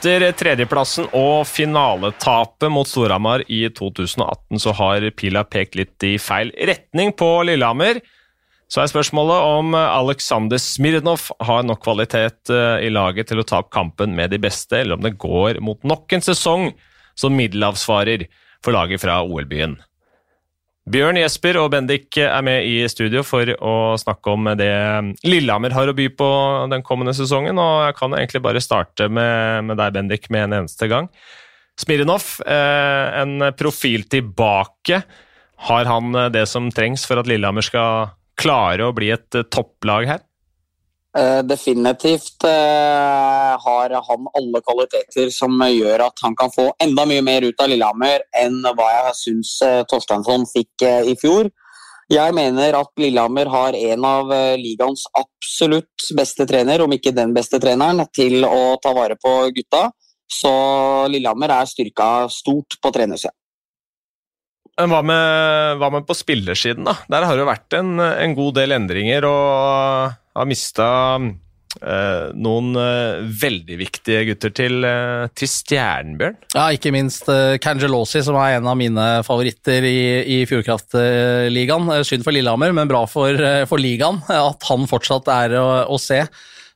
Etter tredjeplassen og finaletapet mot Storhamar i 2018 så har pila pekt litt i feil retning på Lillehammer. Så er spørsmålet om Aleksandr Smirnov har nok kvalitet eh, i laget til å ta opp kampen med de beste, eller om det går mot nok en sesong som middelavsvarer for laget fra OL-byen. Bjørn Jesper og Bendik er med i studio for å snakke om det Lillehammer har å by på den kommende sesongen. og Jeg kan egentlig bare starte med, med deg, Bendik, med en eneste gang. Smirnov, eh, en profil tilbake. Har han det som trengs for at Lillehammer skal klare å bli et topplag her? Uh, definitivt uh, har han alle kvaliteter som gjør at han kan få enda mye mer ut av Lillehammer enn hva jeg syns uh, Torsteinsson fikk i fjor. Jeg mener at Lillehammer har en av ligaens absolutt beste trener, om ikke den beste treneren, til å ta vare på gutta. Så Lillehammer er styrka stort på trenersida. Hva med, hva med, på spillersiden, da? Der har det jo vært en, en god del endringer, og har mista eh, noen eh, veldig viktige gutter til, eh, til Stjernbjørn. Ja, ikke minst Cangelosi, som er en av mine favoritter i, i Fjordkraftligaen. Synd for Lillehammer, men bra for, for ligaen at han fortsatt er å, å se.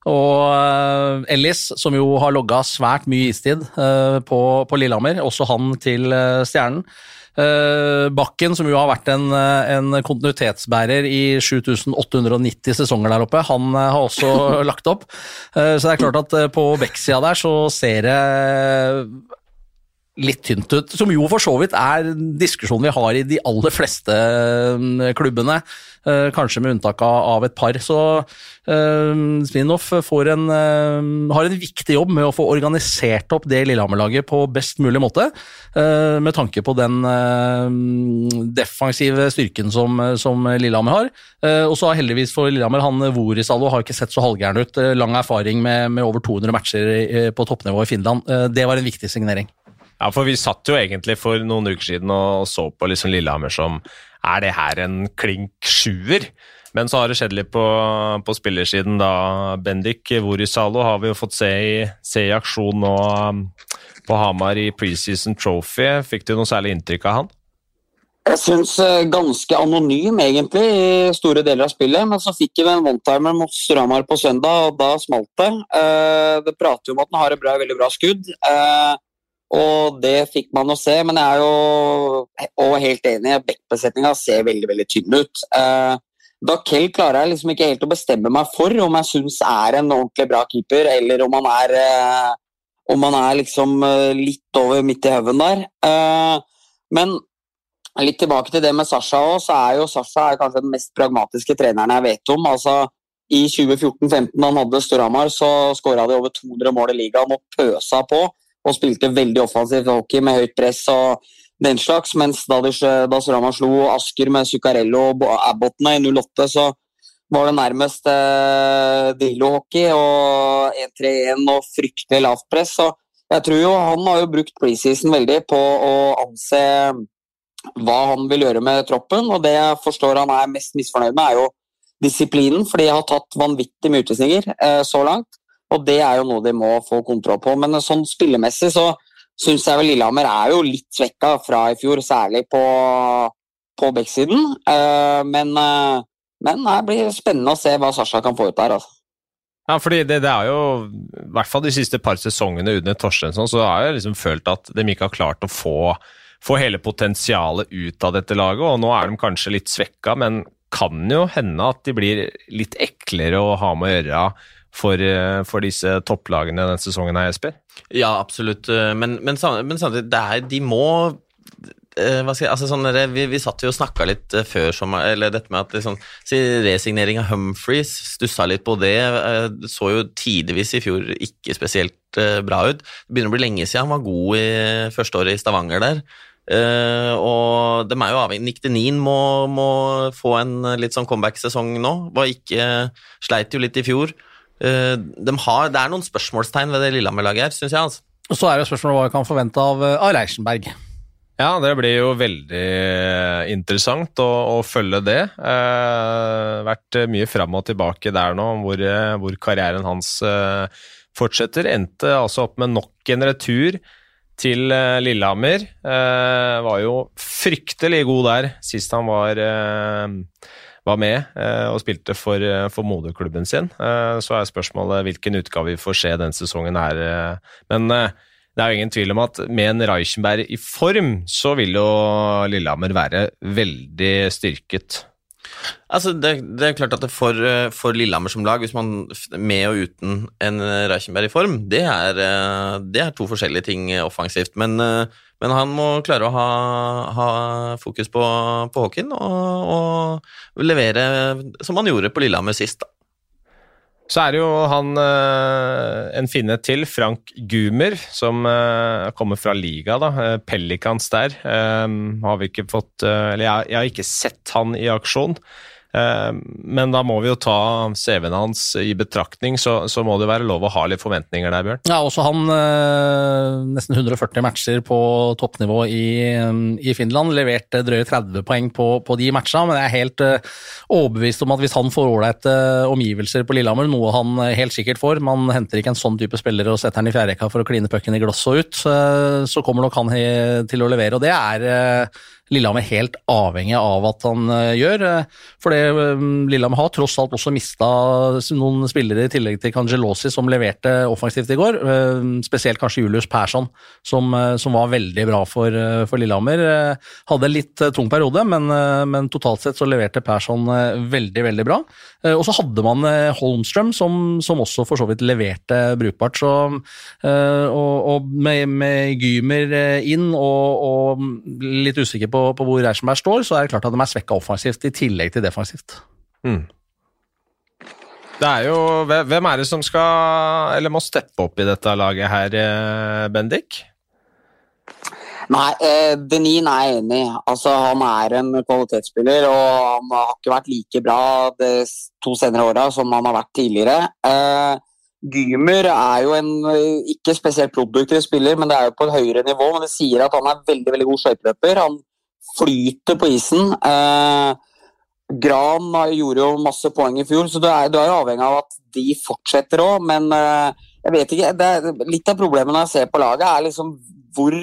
Og Ellis, som jo har logga svært mye istid på, på Lillehammer, også han til Stjernen. Eh, Bakken, som jo har vært en, eh, en kontinuitetsbærer i 7890 sesonger der oppe, han eh, har også lagt opp. Så det er klart at på Beck-sida der så ser det litt tynt ut, som jo for så vidt er diskusjonen vi har i de aller fleste klubbene. Eh, kanskje med unntak av et par. Så Spinoff Smirnov har en viktig jobb med å få organisert opp det Lillehammer-laget på best mulig måte, med tanke på den defensive styrken som, som Lillehammer har. og så har heldigvis for Lillehammer han Vorisalo har ikke sett så halvgæren ut. lang erfaring med, med, over 200 matcher på toppnivå i Finland. det var en viktig signering. Ja, for vi satt jo egentlig for noen uker siden og så på liksom Lillehammer som er det her en klink sjuer? Men så har det skjedd litt på, på spillersiden, da, Bendik. Vorisalo har vi jo fått se i, se i aksjon nå um, på Hamar i preseason trophy. Fikk du noe særlig inntrykk av han? Jeg syns eh, ganske anonym, egentlig, i store deler av spillet. Men så fikk vi en one-timer mot Stramar på søndag, og da smalt det. Eh, det prater jo om at han har et bra, veldig bra skudd. Eh, og det fikk man å se, men jeg er jo og helt enig. Bekkbesetninga ser veldig veldig tynn ut. Eh, Dakel klarer jeg liksom ikke helt å bestemme meg for om jeg syns er en ordentlig bra keeper, eller om han er, eh, om han er liksom uh, litt over midt i haugen der. Eh, men litt tilbake til det med Sasha òg, så er jo Sasha er kanskje den mest pragmatiske treneren jeg vet om. altså I 2014-15, da han hadde Storhamar, så skåra de over 200 mål i ligaen og pøsa på og spilte veldig offensivt hockey med høyt press og den slags. Mens da, de, slo Asker med Zuccarello og Abbottene i 08, så var det nærmest eh, Drillo-hockey og 1-3-1 og fryktelig lavt press. Så jeg tror jo han har jo brukt preseason veldig på å anse hva han vil gjøre med troppen, og det jeg forstår han er mest misfornøyd med, er jo disiplinen, fordi de har tatt vanvittig mye utvisninger eh, så langt. Og det er jo noe de må få kontroll på. Men sånn spillemessig så syns jeg vel Lillehammer er jo litt svekka fra i fjor, særlig på, på backsiden. Uh, men, uh, men det blir spennende å se hva Sasha kan få ut der. altså. Ja, fordi det, det, er jo, i hvert fall de siste par sesongene under Torstensson, så har jeg liksom følt at de ikke har klart å få, få hele potensialet ut av dette laget, og nå er de kanskje litt svekka, men kan jo hende at de blir litt eklere å ha med å gjøre for, eh, for disse topplagene denne sesongen her, Jesper? Ja, absolutt. Eh, men, men, men samtidig, er, de må eh, hva skal jeg, altså sånn, vi, vi satt jo og snakka litt før sommer, eller dette med at liksom, resignering av Humphreys, stussa litt på det. Så jo tidvis i fjor ikke spesielt bra ut. Det begynner å bli lenge siden han var god i første året i Stavanger der. Uh, og de er jo avhengig Nick Denin må, må, få en litt sånn comeback-sesong nå. Var ikke, sleit jo litt i fjor. Uh, de har, det er noen spørsmålstegn ved det Lillehammer-laget her, syns jeg. altså. Og Så er det spørsmålet hva vi kan forvente av, eh, av Reichenberg. Ja, det blir jo veldig eh, interessant å, å følge det. Eh, vært mye fram og tilbake der nå, hvor, hvor karrieren hans eh, fortsetter. Endte altså opp med nok en retur til eh, Lillehammer. Eh, var jo fryktelig god der sist han var, eh, var med eh, og spilte for, eh, for moderklubben sin. Eh, så er spørsmålet hvilken utgave vi får se den sesongen her. Men det er jo ingen tvil om at med en Reichenberg i form, så vil jo Lillehammer være veldig styrket. Altså, det, det er klart at for, eh, for Lillehammer som lag, hvis man med og uten en eh, Reichenberg i form, det er, eh, det er to forskjellige ting offensivt. Men, men han må klare å ha, ha fokus på, på Håkin og, og levere som han gjorde på Lillehammer sist. Da. Så er det jo han eh, en finne til, Frank Gumer, som eh, kommer fra liga, da. eh, Pelicans der. Har vi ikke fått Eller jeg har ikke sett han i aksjon. Eh, men da må vi jo ta CV-en hans i betraktning, så, så må det være lov å ha litt forventninger der, Bjørn. Ja, også han eh, nesten 140 matcher på toppnivå i, i Finland. Leverte drøye 30 poeng på, på de matchene, men jeg er helt eh, overbevist om at hvis han får ålreite omgivelser på Lillehammer, noe han helt sikkert får Man henter ikke en sånn type spiller og setter han i fjerderekka for å kline pucken i glasset og ut, så kommer nok han til å levere. Og det er Lillehammer helt avhengig av at han eh, gjør. eh, For det, eh, Lillehammer har tross alt også mista noen spillere i tillegg til Cangelosi som leverte offensivt i går. Spesielt kanskje Julius Persson, som, som var veldig bra for, for Lillehammer. Eh, Hadde en litt tung periode, men, men totalt sett så leverte Persson veldig, veldig bra. Og så hadde man Holmstrøm, som, som også for så vidt leverte brukbart. Så, og, og med, med Gymer inn og, og litt usikker på, på hvor Reichenberg står, så er det klart at de er svekka offensivt i tillegg til defensivt. Det er jo Hvem er det som skal, eller må steppe opp i dette laget her, eh, Bendik? Nei, eh, Denin er jeg enig i. Altså, han er en kvalitetsspiller, og han har ikke vært like bra de to senere åra som han har vært tidligere. Eh, Gymer er jo en eh, ikke spesielt produktiv spiller, men det er jo på et høyere nivå. Men det sier at han er veldig veldig god skøyteløper. Han flyter på isen. Eh, Gran gjorde jo masse poeng i fjor, så du er, du er jo avhengig av at de fortsetter òg. Men eh, jeg vet ikke, er, litt av problemet når jeg ser på laget, er liksom hvor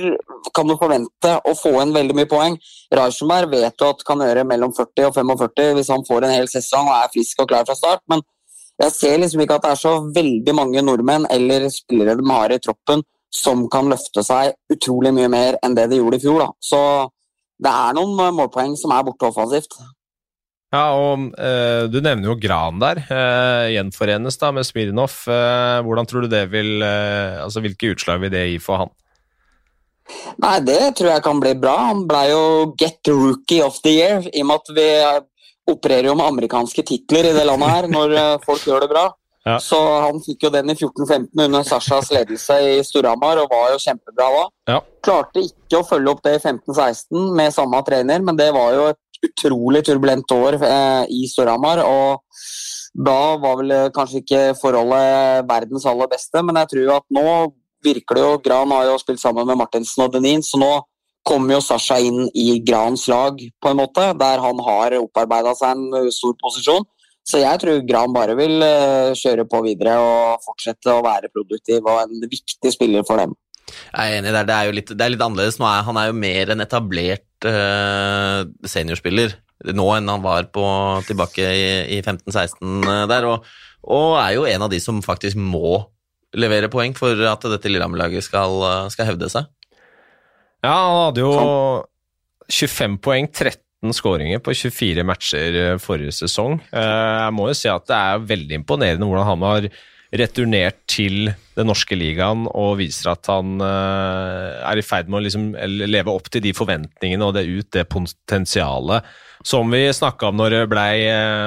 kan du forvente å få inn veldig mye poeng? Reichenberg vet du at kan gjøre mellom 40 og 45 hvis han får en hel sesong og er frisk og klar fra start. Men jeg ser liksom ikke at det er så veldig mange nordmenn eller spillere de har i troppen som kan løfte seg utrolig mye mer enn det de gjorde i fjor. Da. Så det er noen eh, målpoeng som er borte offensivt. Ja, og eh, Du nevner jo Gran der. Eh, gjenforenes da med Smirnov. Eh, hvordan tror du det vil eh, altså Hvilke utslag vil det gi for han? Nei, det tror jeg kan bli bra. Han ble jo Get Rookie of the Year, i og med at vi eh, opererer jo med amerikanske titler i det landet her når folk gjør det bra. Ja. Så han fikk jo den i 14-15 under Sashas ledelse i Storhamar og var jo kjempebra da. Ja. Klarte ikke å følge opp det i 15-16 med samme trener, men det var jo et utrolig turbulent år eh, i Storhamar. og da var vel eh, kanskje ikke forholdet verdens aller beste, men jeg tror at nå virker det jo Gran har jo spilt sammen med Martinsen og Denin, så nå kommer jo Sasha inn i Grans lag, på en måte, der han har opparbeida seg en stor posisjon. Så jeg tror Gran bare vil kjøre på videre og fortsette å være produktiv og en viktig spiller for dem. Jeg er enig der, det er jo litt, det er litt annerledes. Nå er, han er jo mer en etablert uh, seniorspiller nå enn han var på, tilbake i, i 15-16 der, og, og er jo en av de som faktisk må levere poeng for at dette Lillehammer-laget skal, eh, skal hevde seg. Ja, han hadde jo 25 poeng, 13 skåringer på 24 matcher eh, forrige sesong. Eh, Jeg må jo si at det er veldig imponerende hvordan han har returnert til den norske ligaen og viser at han eh, er i ferd med å liksom leve opp til de forventningene og det ut det potensialet som vi snakka om når, ble,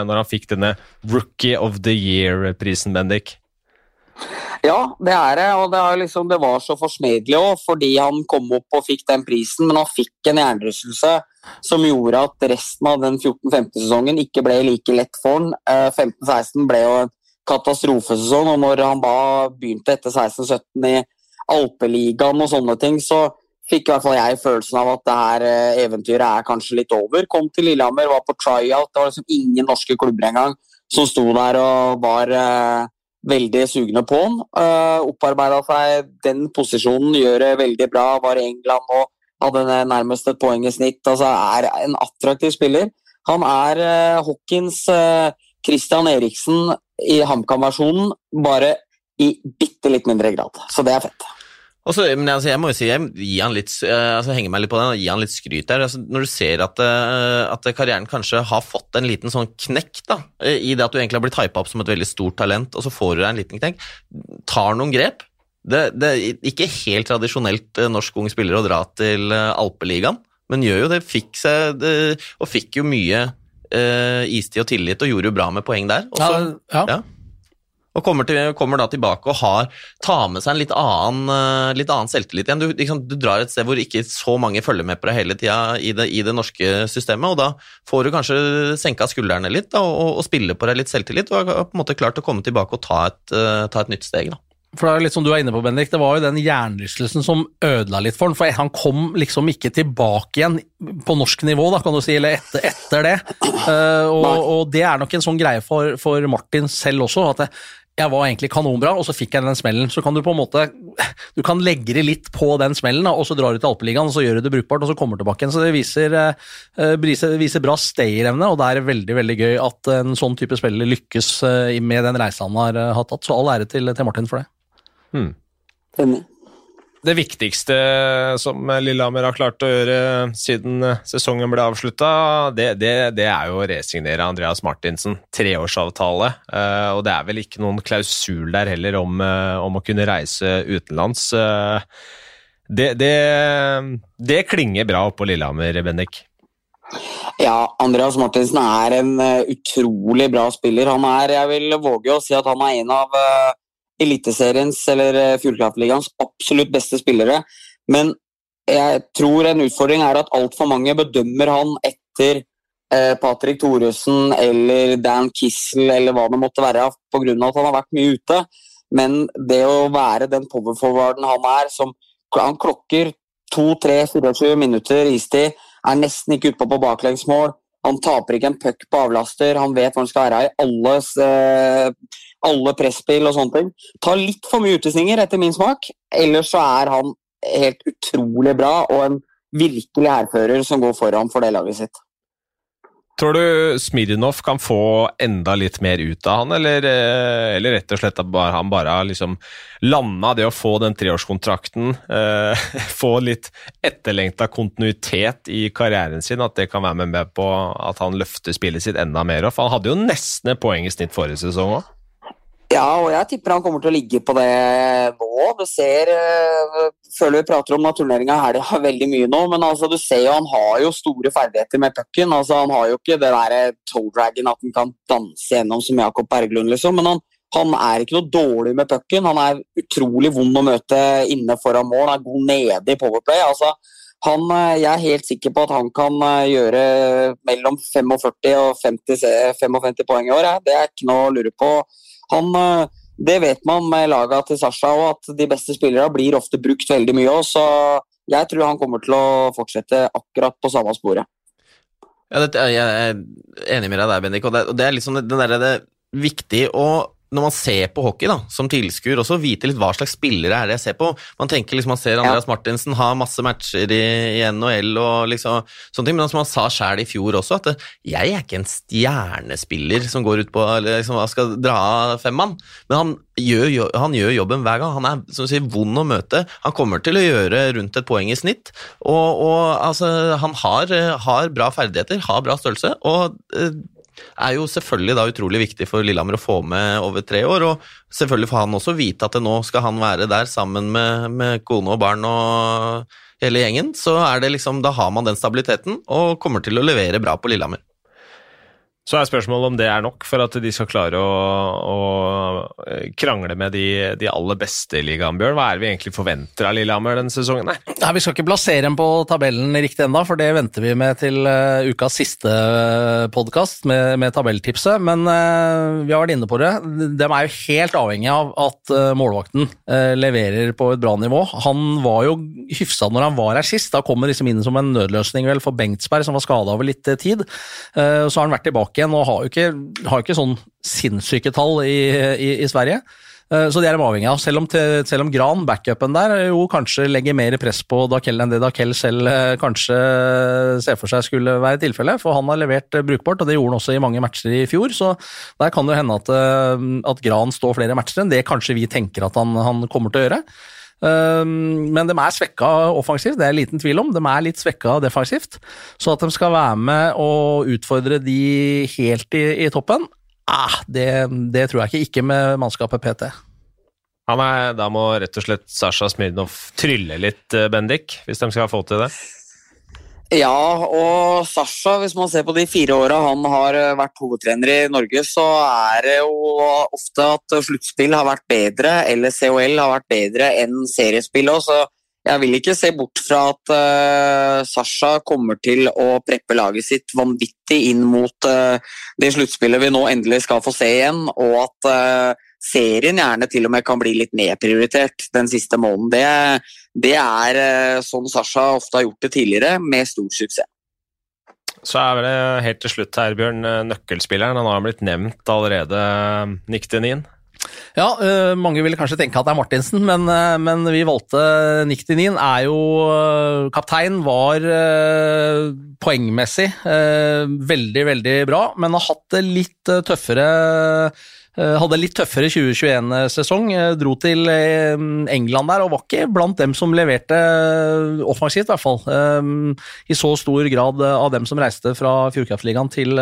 når han fikk denne Rookie of the Year-prisen, Bendik. Ja, det er det, og det, liksom, det var så forsmedelig òg, fordi han kom opp og fikk den prisen, men han fikk en hjernerystelse som gjorde at resten av den 14-15-sesongen ikke ble like lett for han. Eh, 15-16 ble jo en katastrofesesong, og når han da begynte etter 16-17 i Alpeligaen og sånne ting, så fikk i hvert fall jeg følelsen av at det her eh, eventyret er kanskje litt over. Kom til Lillehammer, var på tryout, det var liksom ingen norske klubber engang som sto der og var eh, veldig sugne på han. Uh, Opparbeida seg den posisjonen, gjør det veldig bra. Var i England og hadde nærmest et poeng i snitt. Altså er en attraktiv spiller. Han er uh, Hawkins uh, Christian Eriksen i HamKam-versjonen, bare i bitte litt mindre grad. Så det er fett. Også, men altså, jeg må jo si, jeg gir han litt, altså, henger meg litt på den og gir han litt skryt der. Altså, når du ser at, at, karrieren kanskje har fått en liten sånn knekk, da, i det at du egentlig har blitt hypa opp som et veldig stort talent, og så får du deg en liten knekk, tar noen grep. Det, det er ikke helt tradisjonelt norsk ung spiller å dra til Alpeligaen, men gjør jo det. Fikk seg det, og fikk jo mye uh, istid og tillit og gjorde jo bra med poeng der. Også, ja, ja. ja. Og kommer, til, kommer, da tilbake og har, tar med seg en litt annen, litt annen selvtillit igjen. Du, liksom, du, drar et sted hvor ikke så mange følger med på deg hele tida i, i, det norske systemet, og da får du kanskje senka skuldrene litt da, og, og, spille på deg litt selvtillit, og har på en måte klart å komme tilbake og ta et, uh, ta et nytt steg. da. For det er litt som du er inne på, Bendik, det var jo den hjernerystelsen som ødela litt for han, for han kom liksom ikke tilbake igjen på norsk nivå, da, kan du si, eller etter, etter det. Uh, og, og, det er nok en sånn greie for, for Martin selv også, at det, jeg var egentlig kanonbra, og så fikk jeg den smellen. Så kan du på en måte du kan legge det litt på den smellen, og så drar du til Alpeligaen, og så gjør du det brukbart, og så kommer du tilbake igjen. Så det viser, uh, viser bra stayerevne, og det er veldig veldig gøy at en sånn type spiller lykkes uh, med den reisa han har uh, tatt. Så all ære til, til Martin for det. Hmm. Det viktigste som Lillehammer har klart å gjøre siden sesongen ble avslutta, det, det, det, er jo å resignere Andreas Martinsen. Treårsavtale. Eh, og det er vel ikke noen klausul der heller om, eh, om å kunne reise utenlands. Eh, det, det, klinger bra oppå Lillehammer, Bendik. Ja, Andreas Martinsen er en utrolig bra spiller. Han er, jeg vil våge å si at han er en av Eliteseriens eller eh, Fjordkraftligaens absolutt beste spillere. Men jeg tror en utfordring er at altfor mange bedømmer han etter eh, Patrick Thoresen eller Dan Kissel eller hva det måtte være, pga. at han har vært mye ute. Men det å være den powerforwarden han er, som han klokker 2-3-24 minutter istid, er nesten ikke utpå på baklengsmål. Han taper ikke en puck på avlaster, han vet hvor han skal være i alle eh, alle presspill og sånne ting. Tar litt for mye utesninger, etter min smak. Ellers så er han helt utrolig bra og en virkelig hærfører som går foran for det laget sitt. Tror du Smirnov kan få enda litt mer ut av han, eller, eh, eller rett og slett at han bare har liksom landa det å få den treårskontrakten, eh, få litt etterlengta kontinuitet i karrieren sin, at det kan være med på at han løfter spillet sitt enda mer? For han hadde jo nesten et poeng i snitt forrige sesong òg. Ja, og jeg tipper han kommer til å ligge på det nå. Du ser uh, Føler vi prater om turneringa det har veldig mye nå, men altså, du ser jo han har jo store ferdigheter med pucken. Altså, han har jo ikke det der toe dragon at han kan danse gjennom som Jakob Berglund, liksom. Men han, han er ikke noe dårlig med pucken. Han er utrolig vond å møte inne foran mål. Han er god nede i powerplay. altså han, eh, jeg er helt sikker på at han kan eh, gjøre mellom 45 og 50, 55 poeng i år. Det er ikke noe å lure på han, eh, det vet man med laga til Sasha òg, at de beste spillerne blir ofte brukt veldig mye Også, Så jeg tror han kommer til å fortsette akkurat på samme sporet. Ja, jeg er enig med deg der, Bendik. Og det er liksom den der, det er viktig å når man ser på hockey da, som tilskuer, også vite litt hva slags spillere er det jeg ser på. Man tenker liksom, man ser Andreas ja. Martinsen ha masse matcher i, i NHL og liksom sånne ting, men som han sa sjæl i fjor også, at jeg er ikke en stjernespiller som går ut på liksom, skal dra av femmann, men han gjør, han gjør, jobben hver gang. Han er som sier, vond å møte. Han kommer til å gjøre rundt et poeng i snitt, og, og altså, han har, har, bra ferdigheter, har bra størrelse. og eh, er jo selvfølgelig da utrolig viktig for Lillehammer å få med over tre år. Og selvfølgelig får han også vite at nå skal han være der sammen med, med kone og barn og hele gjengen. Så er det liksom, da har man den stabiliteten og kommer til å levere bra på Lillehammer. Så er spørsmålet om det er nok for at de skal klare å, å eh, krangle med de, de, aller beste i ligaen, Bjørn. Hva er det vi egentlig forventer av Lillehammer denne sesongen? her? Nei, Vi skal ikke plassere dem på tabellen riktig ennå, for det venter vi med til uh, ukas siste uh, podkast med, med, tabelltipset. Men uh, vi har vært inne på det. De er jo helt avhengig av at målvakten leverer på et bra nivå. Han var jo hyfsa når han var her sist. Da kommer liksom inn som en nødløsning vel for Bengtsberg, som var skada over litt tid. så har han vært tilbake tilbake igjen og har jo ikke, har ikke sånn sinnssyke tall i, i, i Sverige. Eh, Så det er de avhengig av. Selv om, selv om Gran, backupen der, jo kanskje legger mer press på Dakel enn det Dakel selv eh, kanskje ser for seg skulle være tilfellet. For han har levert eh, brukbart, og det gjorde han også i mange matcher i fjor. Så der kan det hende at, at Gran står flere matcher enn det kanskje vi tenker at han, han kommer til å gjøre. Eh, Men de er svekka offensivt, det er liten tvil om. De er litt svekka defensivt. Så at de skal være med og utfordre de helt i, i toppen, ah, det, det tror jeg ikke. Ikke med mannskapet PT. Ja, nei, da må rett og slett Sasha Smirnov trylle litt, eh, Bendik, hvis de skal få til det. Ja, og Sasha, hvis man ser på de fire åra han har eh, vært hovedtrener i Norge, så er det jo ofte at sluttspill har vært bedre, eller COL har vært bedre enn seriespill òg, så jeg vil ikke se bort fra at uh, Sasha kommer til å preppe laget sitt vanvittig inn mot uh, det sluttspillet vi nå endelig skal få se igjen, og at uh, serien gjerne til og med kan bli litt nedprioritert den siste måneden. Det, det er uh, sånn Sasha ofte har gjort det tidligere, med stor suksess. Så er det helt til slutt her, Bjørn, eh, nøkkelspilleren. Han har blitt nevnt allerede, eh, Nick Denin. Ja, mange ville kanskje tenke at det er Martinsen, men, men vi valgte Nick Dinin. Er jo Kaptein var poengmessig øh, veldig, veldig bra, men har hatt det litt øh, tøffere øh, hadde litt tøffere 2021-sesong. Dro til England der og var ikke blant dem som leverte offensivt, i hvert fall. I så stor grad av dem som reiste fra Fjordkraftligaen til,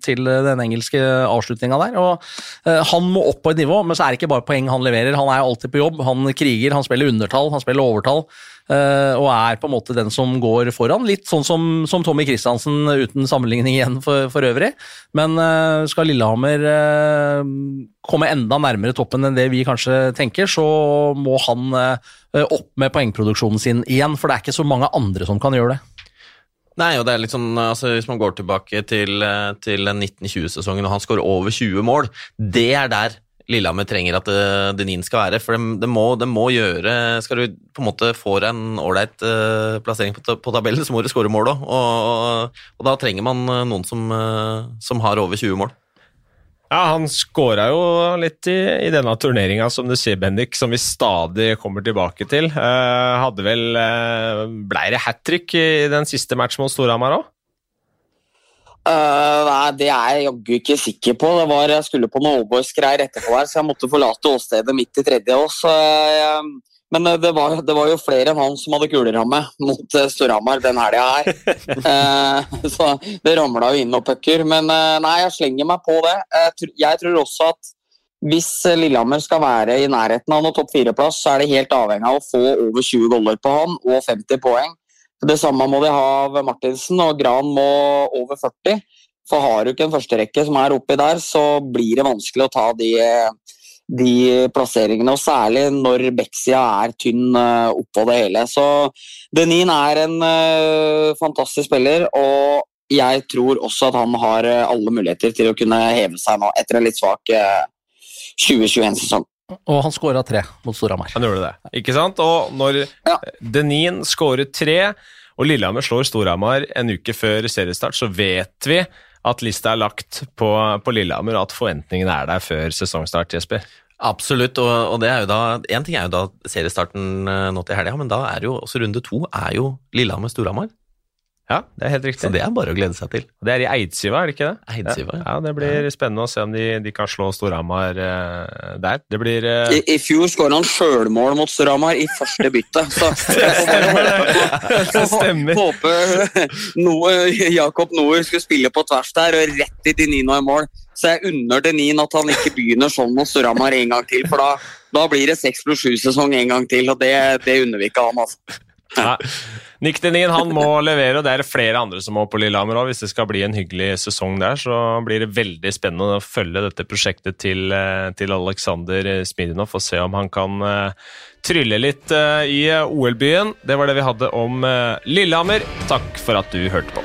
til den engelske avslutninga der. Og han må opp på et nivå, men så er det ikke bare poeng han leverer. Han er alltid på jobb, han kriger, han spiller undertall, han spiller overtall. Øh, og er på en måte den som går foran. Litt sånn som, som Tommy Christiansen, uten sammenligning igjen for, for øvrig. Men øh, skal Lillehammer komme enda nærmere toppen enn det vi kanskje tenker, så må han opp med poengproduksjonen sin igjen. For det er ikke så mange andre som kan gjøre det. Nei, og det er litt sånn, altså Hvis man går tilbake til, eh, til den 1920-sesongen og han skårer over 20 mål, det er der Lillehammer trenger at eh, Denin skal være. For det, de må, de må gjøre Skal du på en måte få en ålreit eh, plassering på, tabellen, så må du skåre mål òg. Og, og, da trenger man eh, noen som, som har over 20 mål. Ja, han skåra jo litt i, i denne turneringa, som du sier, Bendik, som vi stadig kommer tilbake til. Eh, hadde vel eh, Blei det hat trick i den siste matchen mot Storhamar òg? Eh, nei, det er jeg jaggu ikke sikker på. Det var, jeg skulle på noe Allboys-greier etterpå her, så jeg måtte forlate åstedet midt i tredje også. Uh, men eh, det var, det var jo flere enn han som hadde kuleramme mot eh, Storhamar den helga her. uh, så det ramla jo inn noen pucker. Men eh, nei, jeg slenger meg på det. Jeg, tror også at hvis eh, Lillehammer skal være i nærheten av noen topp fire-plass, så er det helt avhengig av å få over 20 goller på han og 50 poeng. Det samme må de ha ved Martinsen, og Gran må over 40. For har du ikke en førsterekke som er oppi der, så blir det vanskelig å ta de, de plasseringene. Og særlig når backsida er tynn eh, oppå det hele. Så Denin er en eh, fantastisk spiller, og jeg tror også at han har eh, alle muligheter til å kunne heve seg nå, etter en litt svak eh, 2021-sesong. Og han skåra tre mot Storhamar. Han gjorde det, ikke sant? Og når Ja. Denin skårer tre, og Lillehammer slår Storhamar en uke før seriestart, så vet vi at lista er lagt på, på Lillehammer, og at forventningene er der før sesongstart, Jesper. Absolutt, og, og det er jo da En ting er jo da seriestarten eh, nå til helga, men da er jo også runde to er jo Lillehammer-Storhamar. Ja, det er helt riktig. Så det er bare å glede seg til. Det er i Eidsiva, er det ikke det? Eidsiva, ja. ja. ja. Det blir spennende å se om de, de kan slå Storhamar uh, der. Det blir uh... I, I fjor skåra han sjølmål mot Storhamar i første bytte. Så Det stemmer. Håper noe, Jakob Noer skulle spille på tvers der og rett i til Nino i mål. Så jeg unner Denin Nin at han ikke begynner sånn mot Storhamar en gang til. For da, da blir det seks pluss sju-sesong en gang til, og det, det unner vi ikke han. altså. Ja. Nick Denin han må levere, og det er flere andre som må på Lillehammer òg. Hvis det skal bli en hyggelig sesong der, så blir det veldig spennende å følge dette prosjektet til, eh, til Aleksander Smirnov og se om han kan eh, trylle litt eh, i eh, OL-byen. Det var det vi hadde om eh, Lillehammer. Takk for at du hørte på.